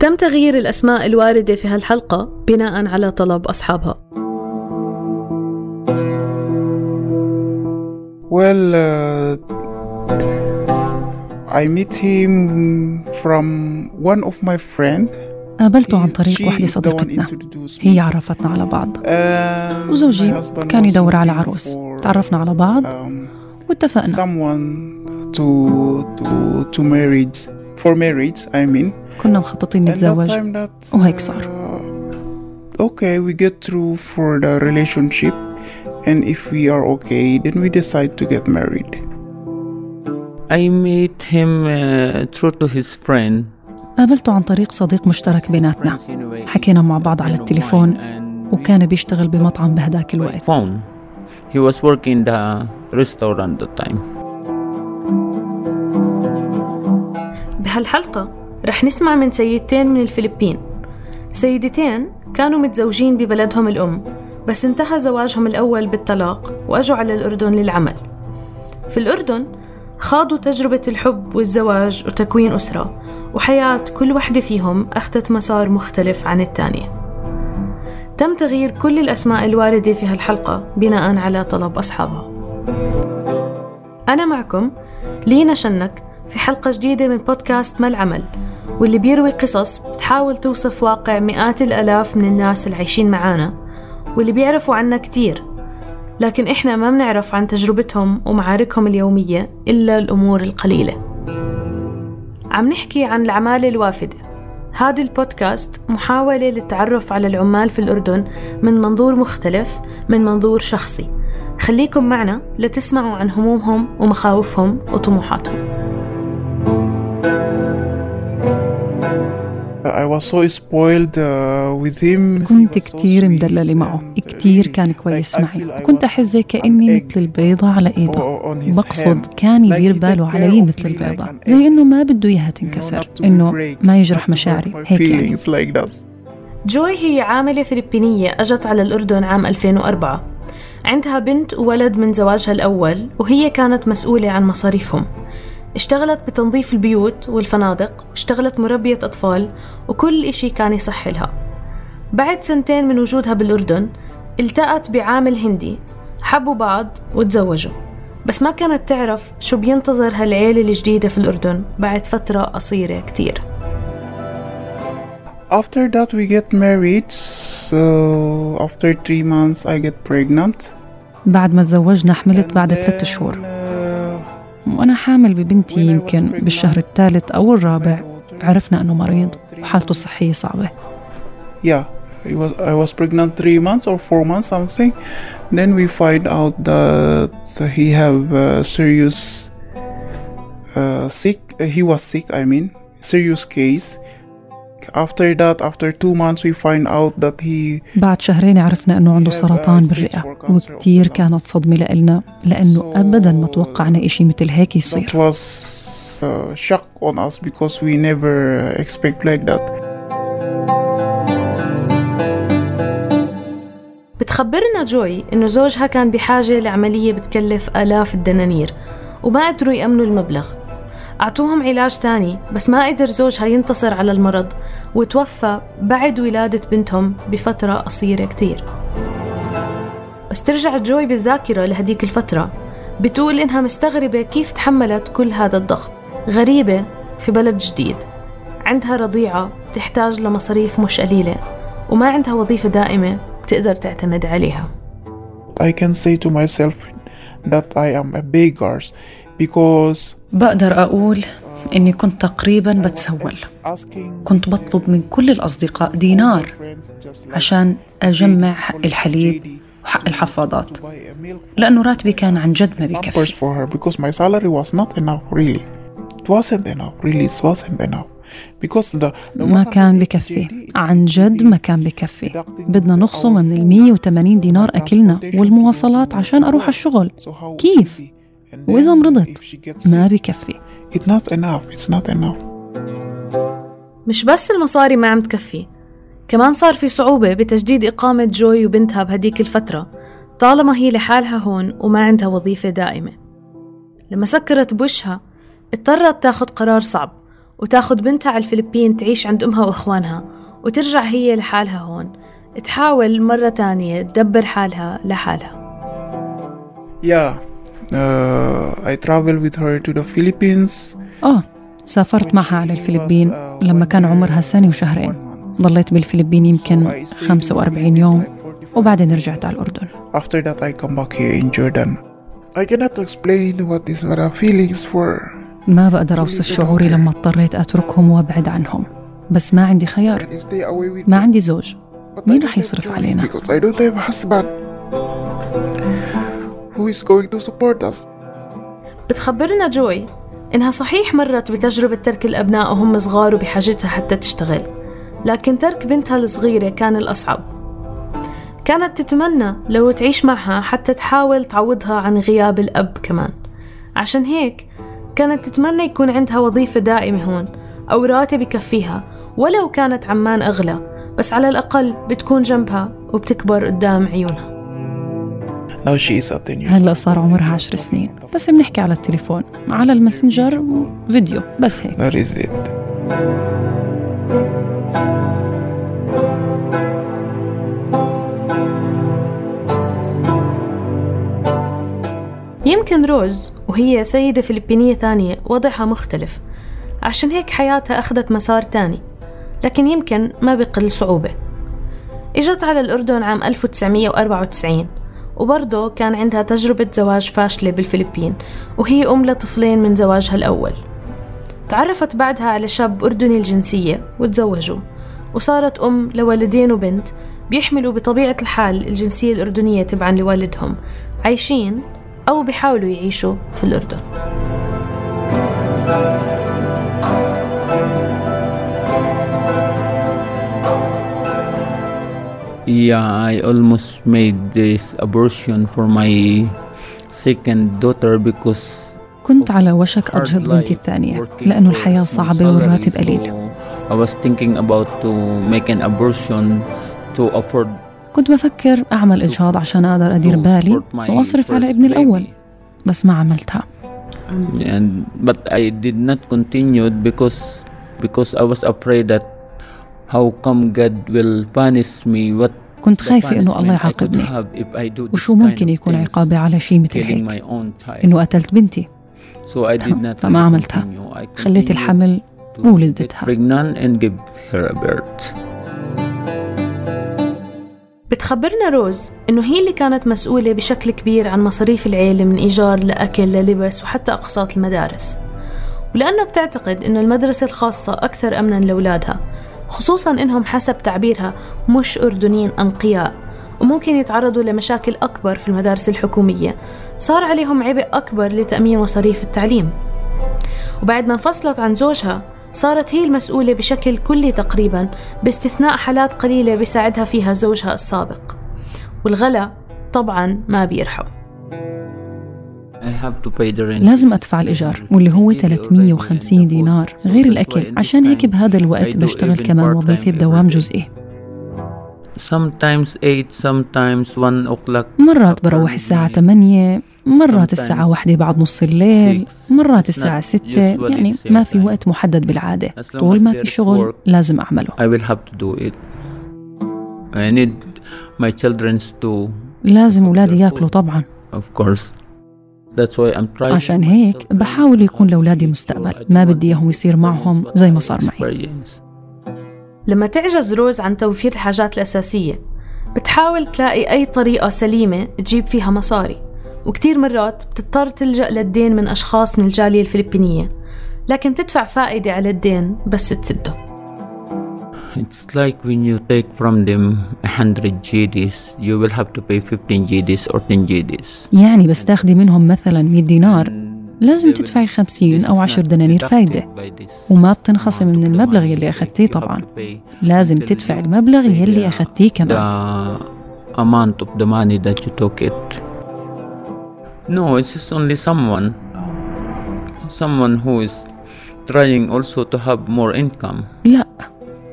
تم تغيير الأسماء الواردة في هالحلقة بناء على طلب أصحابها. Well, uh, I met him from one of my friend. قابلته عن طريق وحدة صديقتنا. هي عرفتنا على بعض. Um, وزوجي كان يدور على عروس. تعرفنا على بعض um, واتفقنا. to to to marriage for marriage. I mean. كنا مخططين And that نتزوج time that, وهيك صار. uh, okay, we get through for the relationship, and if we are okay, then we decide to get married. I met him uh, through to his friend. قابلته عن طريق صديق مشترك بيناتنا حكينا مع بعض على التليفون وكان بيشتغل بمطعم بهداك الوقت phone. He was working the restaurant at the time. بهالحلقة رح نسمع من سيدتين من الفلبين. سيدتين كانوا متزوجين ببلدهم الأم بس انتهى زواجهم الأول بالطلاق وأجوا على الأردن للعمل. في الأردن خاضوا تجربة الحب والزواج وتكوين أسرة وحياة كل وحدة فيهم أخذت مسار مختلف عن الثانية. تم تغيير كل الأسماء الواردة في هالحلقة بناء على طلب أصحابها. أنا معكم لينا شنك في حلقة جديدة من بودكاست ما العمل واللي بيروي قصص بتحاول توصف واقع مئات الآلاف من الناس العايشين معانا واللي بيعرفوا عنا كتير. لكن إحنا ما بنعرف عن تجربتهم ومعاركهم اليومية إلا الأمور القليلة. عم نحكي عن العمالة الوافدة. هذا البودكاست محاولة للتعرف على العمال في الأردن من منظور مختلف من منظور شخصي. خليكم معنا لتسمعوا عن همومهم ومخاوفهم وطموحاتهم. I was so spoiled uh, with him. He كنت كتير مدللة معه. and كتير كان كويس معي. was أحس زي كأني مثل البيضة على إيده بقصد. كان يدير باله علي مثل البيضة. زي. إنه ما بده إياها تنكسر. إنه ما يجرح مشاعري. هيك يعني. جوي هي عاملة فلبينية أجت على الأردن عام 2004 عندها بنت وولد من زواجها الأول وهي كانت مسؤولة عن مصاريفهم اشتغلت بتنظيف البيوت والفنادق واشتغلت مربية أطفال وكل إشي كان يصح لها بعد سنتين من وجودها بالأردن التقت بعامل هندي حبوا بعض وتزوجوا بس ما كانت تعرف شو بينتظر هالعيلة الجديدة في الأردن بعد فترة قصيرة كتير After that, we get married. So after three months, I get pregnant. بعد ما تزوجنا حملت بعد ثلاثة شهور uh, وأنا حامل ببنتي يمكن بالشهر الثالث أو الرابع عرفنا أنه مريض وحالته. الصحية صعبة Yeah, I was I was pregnant three months or four months something. Then we find out that he have uh, serious uh, sick. uh, he was sick. I mean, serious case. After that, after two months, we find out that he بعد شهرين عرفنا أنه عنده سرطان uh, of وكتير the كانت. صدمة لإلنا لأنه So- أبدا ما توقعنا إشي مثل هيك that يصير was uh, shock on us because we never uh, expect like that. بتخبرنا جوي إنه زوجها كان بحاجة لعملية بتكلف آلاف الدنانير وما قدروا يأمنوا المبلغ أعطوهم علاج تاني بس ما قدر زوجها ينتصر على المرض وتوفى بعد ولادة بنتهم بفترة قصيرة كتير. بس ترجع جوي بالذاكرة لهديك الفترة. بتقول إنها مستغربة كيف تحملت كل هذا الضغط. غريبة في بلد جديد. عندها رضيعة تحتاج لمصاريف مش قليلة وما عندها وظيفة دائمة بتقدر تعتمد عليها. I can say to myself that I am a beggar because بقدر أقول إني كنت تقريبا بتسول. كنت بطلب من كل الأصدقاء دينار عشان أجمع حق الحليب وحق الحفاضات لأنه راتبي كان عن جد ما بيكفي. ما كان بكفي عن جد ما كان بكفي بدنا نخصم من ال 180 دينار أكلنا والمواصلات عشان أروح الشغل. كيف؟ وإذا مرضت ما بكفي it's not enough. It's not enough. مش بس المصاري ما عم تكفي كمان صار في صعوبة بتجديد إقامة جوي وبنتها بهديك الفترة طالما هي لحالها هون وما عندها وظيفة دائمة لما سكرت بوشها اضطرت تاخد قرار صعب وتاخد بنتها على الفلبين تعيش عند أمها وإخوانها وترجع هي لحالها هون تحاول مرة تانية تدبر حالها لحالها Yeah, uh, I traveled with her to the Philippines. آه سافرت معها على الفلبين لما كان عمرها سنة وشهرين ضليت بالفلبين يمكن 45 يوم وبعدين رجعت على الأردن After that, I come back here in Jordan. I cannot explain what these were feelings for. ما بقدر أوصف شعوري لما اضطريت أتركهم وأبعد عنهم بس ما عندي خيار ما عندي زوج but I مين don't رح have يصرف choice علينا؟ Who is going to support us? بتخبرنا جوي إنها صحيح مرت بتجربة ترك الأبناء وهم صغار وبحاجتها حتى تشتغل لكن ترك بنتها الصغيرة كان الأصعب. كانت تتمنى لو تعيش معها حتى تحاول تعوضها عن غياب الأب كمان. عشان هيك كانت تتمنى يكون عندها وظيفة دائمة هون أو راتب يكفيها ولو كانت عمان أغلى بس على الأقل بتكون جنبها وبتكبر قدام عيونها. Now she is 10 years هلا صار عمرها عشر سنين بس بنحكي على التليفون على الماسنجر وفيديو بس هيك. That is it. يمكن روز وهي سيدة فلبينية ثانية وضعها مختلف. عشان هيك حياتها أخذت مسار تاني لكن يمكن ما بقل صعوبة. إجت على الأردن عام 1994 وبرضه كان عندها تجربة زواج فاشلة بالفلبين وهي أم لطفلين من زواجها الأول. تعرفت بعدها على شاب أردني الجنسية وتزوجوا وصارت أم لولدين وبنت بيحملوا بطبيعة الحال الجنسية الأردنية تبعا لوالدهم عايشين أو بيحاولوا يعيشوا في الأردن. Yeah, I almost made this abortion for my second daughter because كنت على وشك hard أجهض بنتي life الثانية working لأنه for الحياة small صعبة والراتب salary. قليل So I was thinking about to make an abortion to afford كنت بفكر أعمل إجهاض عشان أقدر أدير to بالي support my وأصرف على first ابني الأول baby. بس ما عملتها and but I did not continue because because I was afraid that how come God will punish me? What كنت خايفة إنه الله يعاقبني. have if I do this وشو ممكن يكون عقابي على شيء مثل killing هيك؟ my own child. إنه قتلت بنتي. So I did not فما عملتها. خليت الحمل وولدتها. get pregnant and give her a birth. بتخبرنا روز إنه هي اللي كانت مسؤولة بشكل كبير عن مصاريف العيلة من إيجار لأكل للبس وحتى أقساط المدارس. ولأنه بتعتقد إنه المدرسة الخاصة أكثر أمنا لأولادها. خصوصا إنهم حسب تعبيرها مش أردنيين أنقياء وممكن يتعرضوا لمشاكل أكبر في المدارس الحكومية. صار عليهم عبء أكبر لتأمين مصاريف التعليم. وبعد ما انفصلت عن زوجها صارت هي المسؤولة بشكل كلي تقريبا باستثناء حالات قليلة بيساعدها فيها زوجها السابق. والغلا طبعا ما بيرحم. لازم أدفع الإيجار واللي هو 350 دينار. غير الأكل عشان هيك بهذا الوقت بشتغل كمان وظيفة بدوام جزئي sometimes 8 sometimes 1 o'clock. مرات بروح الساعة 8 مرات الساعة واحدة بعد نص الليل مرات الساعة 6 يعني ما في وقت محدد بالعادة. طول ما في شغل لازم أعمله. لازم أولادي ياكلوا طبعا. عشان هيك بحاول يكون لأولادي مستقبل. ما بدي إياهم يصير معهم زي ما صار معي. لما تعجز روز عن توفير الحاجات الأساسية بتحاول تلاقي أي طريقة سليمة تجيب فيها مصاري. وكتير مرات بتضطر تلجأ للدين من أشخاص من الجالية الفلبينية لكن تدفع فائدة على الدين بس تسده. It's like when you take from them 100 GDs, you will have to pay 15 GDs or 10 GDs. يعني بس تاخدي منهم مثلا 100 دينار And لازم they will- تدفعي 50 this أو is 10 not دنانير deducted فايدة by this وما بتنخصم من amount of the المبلغ money يلي that أخدتيه you have طبعا to pay لازم until تدفع you المبلغ pay يلي the- أخدتيه كمان the amount of the money that you took it. No, it's just only someone. Someone who is trying also to have more income. لا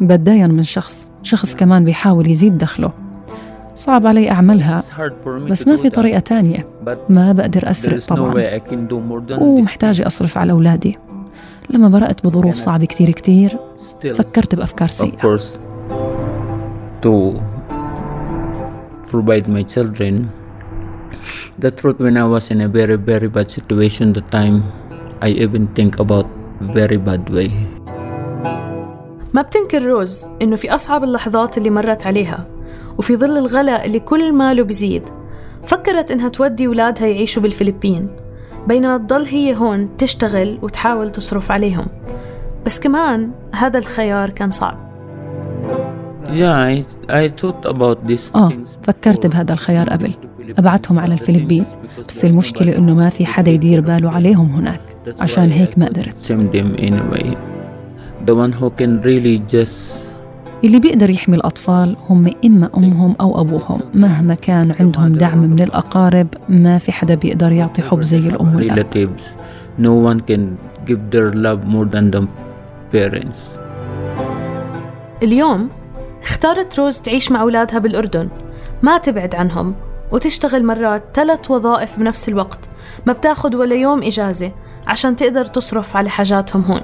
بتداين من شخص شخص كمان بيحاول يزيد دخله. صعب علي أعملها بس ما في طريقة تانية. ما بقدر أسرق طبعا. ومحتاجة أصرف على أولادي. لما برأت بظروف صعبة كتير كتير فكرت بأفكار سيئة. ما بتنكر روز إنه في أصعب اللحظات اللي مرت عليها وفي ظل الغلاء اللي كل ماله بزيد. فكرت إنها تودي ولادها يعيشوا بالفلبين بينما تضل هي هون تشتغل وتحاول تصرف عليهم. بس كمان هذا الخيار كان صعب. Yeah i, I آه فكرت بهذا الخيار قبل. أبعتهم على الفلبين. بس المشكلة إنه ما في حدا يدير باله عليهم هناك. عشان هيك ما قدرت. The one who can really just اللي بيقدر يحمي الأطفال هم إما أمهم أو أبوهم. مهما كان عندهم دعم من الأقارب ما في حدا بيقدر يعطي حب زي الأم والأب. relatives. No one can give their love more than the parents. اليوم اختارت روز تعيش مع أولادها بالأردن. ما تبعد عنهم وتشتغل مرات ثلاث وظائف بنفس الوقت. ما بتاخد ولا يوم إجازة عشان تقدر تصرف على حاجاتهم هون.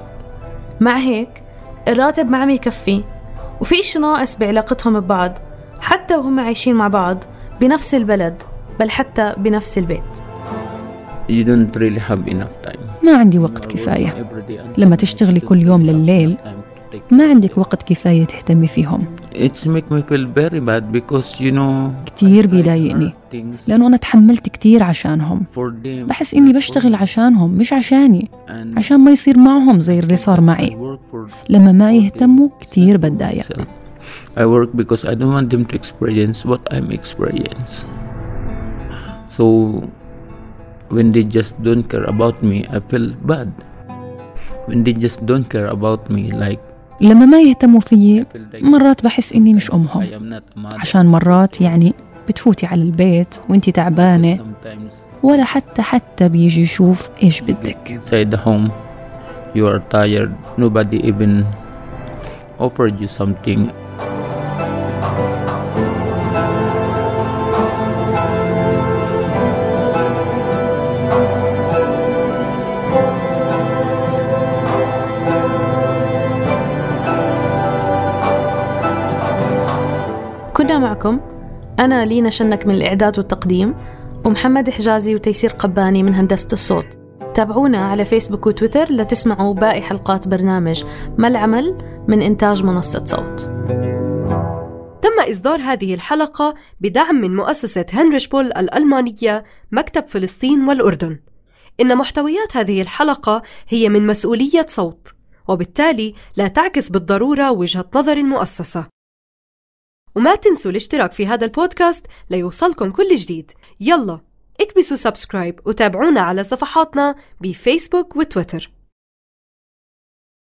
مع هيك؟ الراتب ما عم يكفي. وفي إشي ناقص بعلاقتهم ببعض حتى وهم عايشين مع بعض بنفس البلد بل حتى بنفس البيت. You don't really have enough time. ما عندي وقت كفاية. لما تشتغلي كل يوم لليل ما عندك وقت كفاية تهتمي فيهم. It's make me feel very bad because you know كتير بيضايقني لأنه أنا تحملت كتير عشانهم for them بحس إني بشتغل عشانهم مش عشاني عشان ما يصير معهم زي اللي صار معي لما ما يهتموا كتير بتضايق. I work because I don't want them to experience what I'm experiencing. So when they just don't care about me, I feel bad. When they just don't care about me, like لما ما يهتموا فيي مرات بحس إني مش أمهم. عشان مرات يعني بتفوتي على البيت وإنتي تعبانة ولا حتى حتى بيجي يشوف إيش you بدك you are tired. Nobody even offered you something. كنا معكم أنا لينا شنك من الإعداد والتقديم ومحمد حجازي وتيسير قباني من هندسة الصوت. تابعونا على فيسبوك وتويتر لتسمعوا باقي حلقات برنامج ما العمل من إنتاج منصة صوت. تم إصدار هذه الحلقة بدعم من مؤسسة هنريش بول الألمانية مكتب فلسطين والأردن. إن محتويات هذه الحلقة هي من مسؤولية صوت وبالتالي لا تعكس بالضرورة وجهة نظر المؤسسة. وما تنسوا الاشتراك في هذا البودكاست ليوصلكم كل جديد. يلا اكبسوا سبسكرايب وتابعونا على صفحاتنا بفيسبوك وتويتر.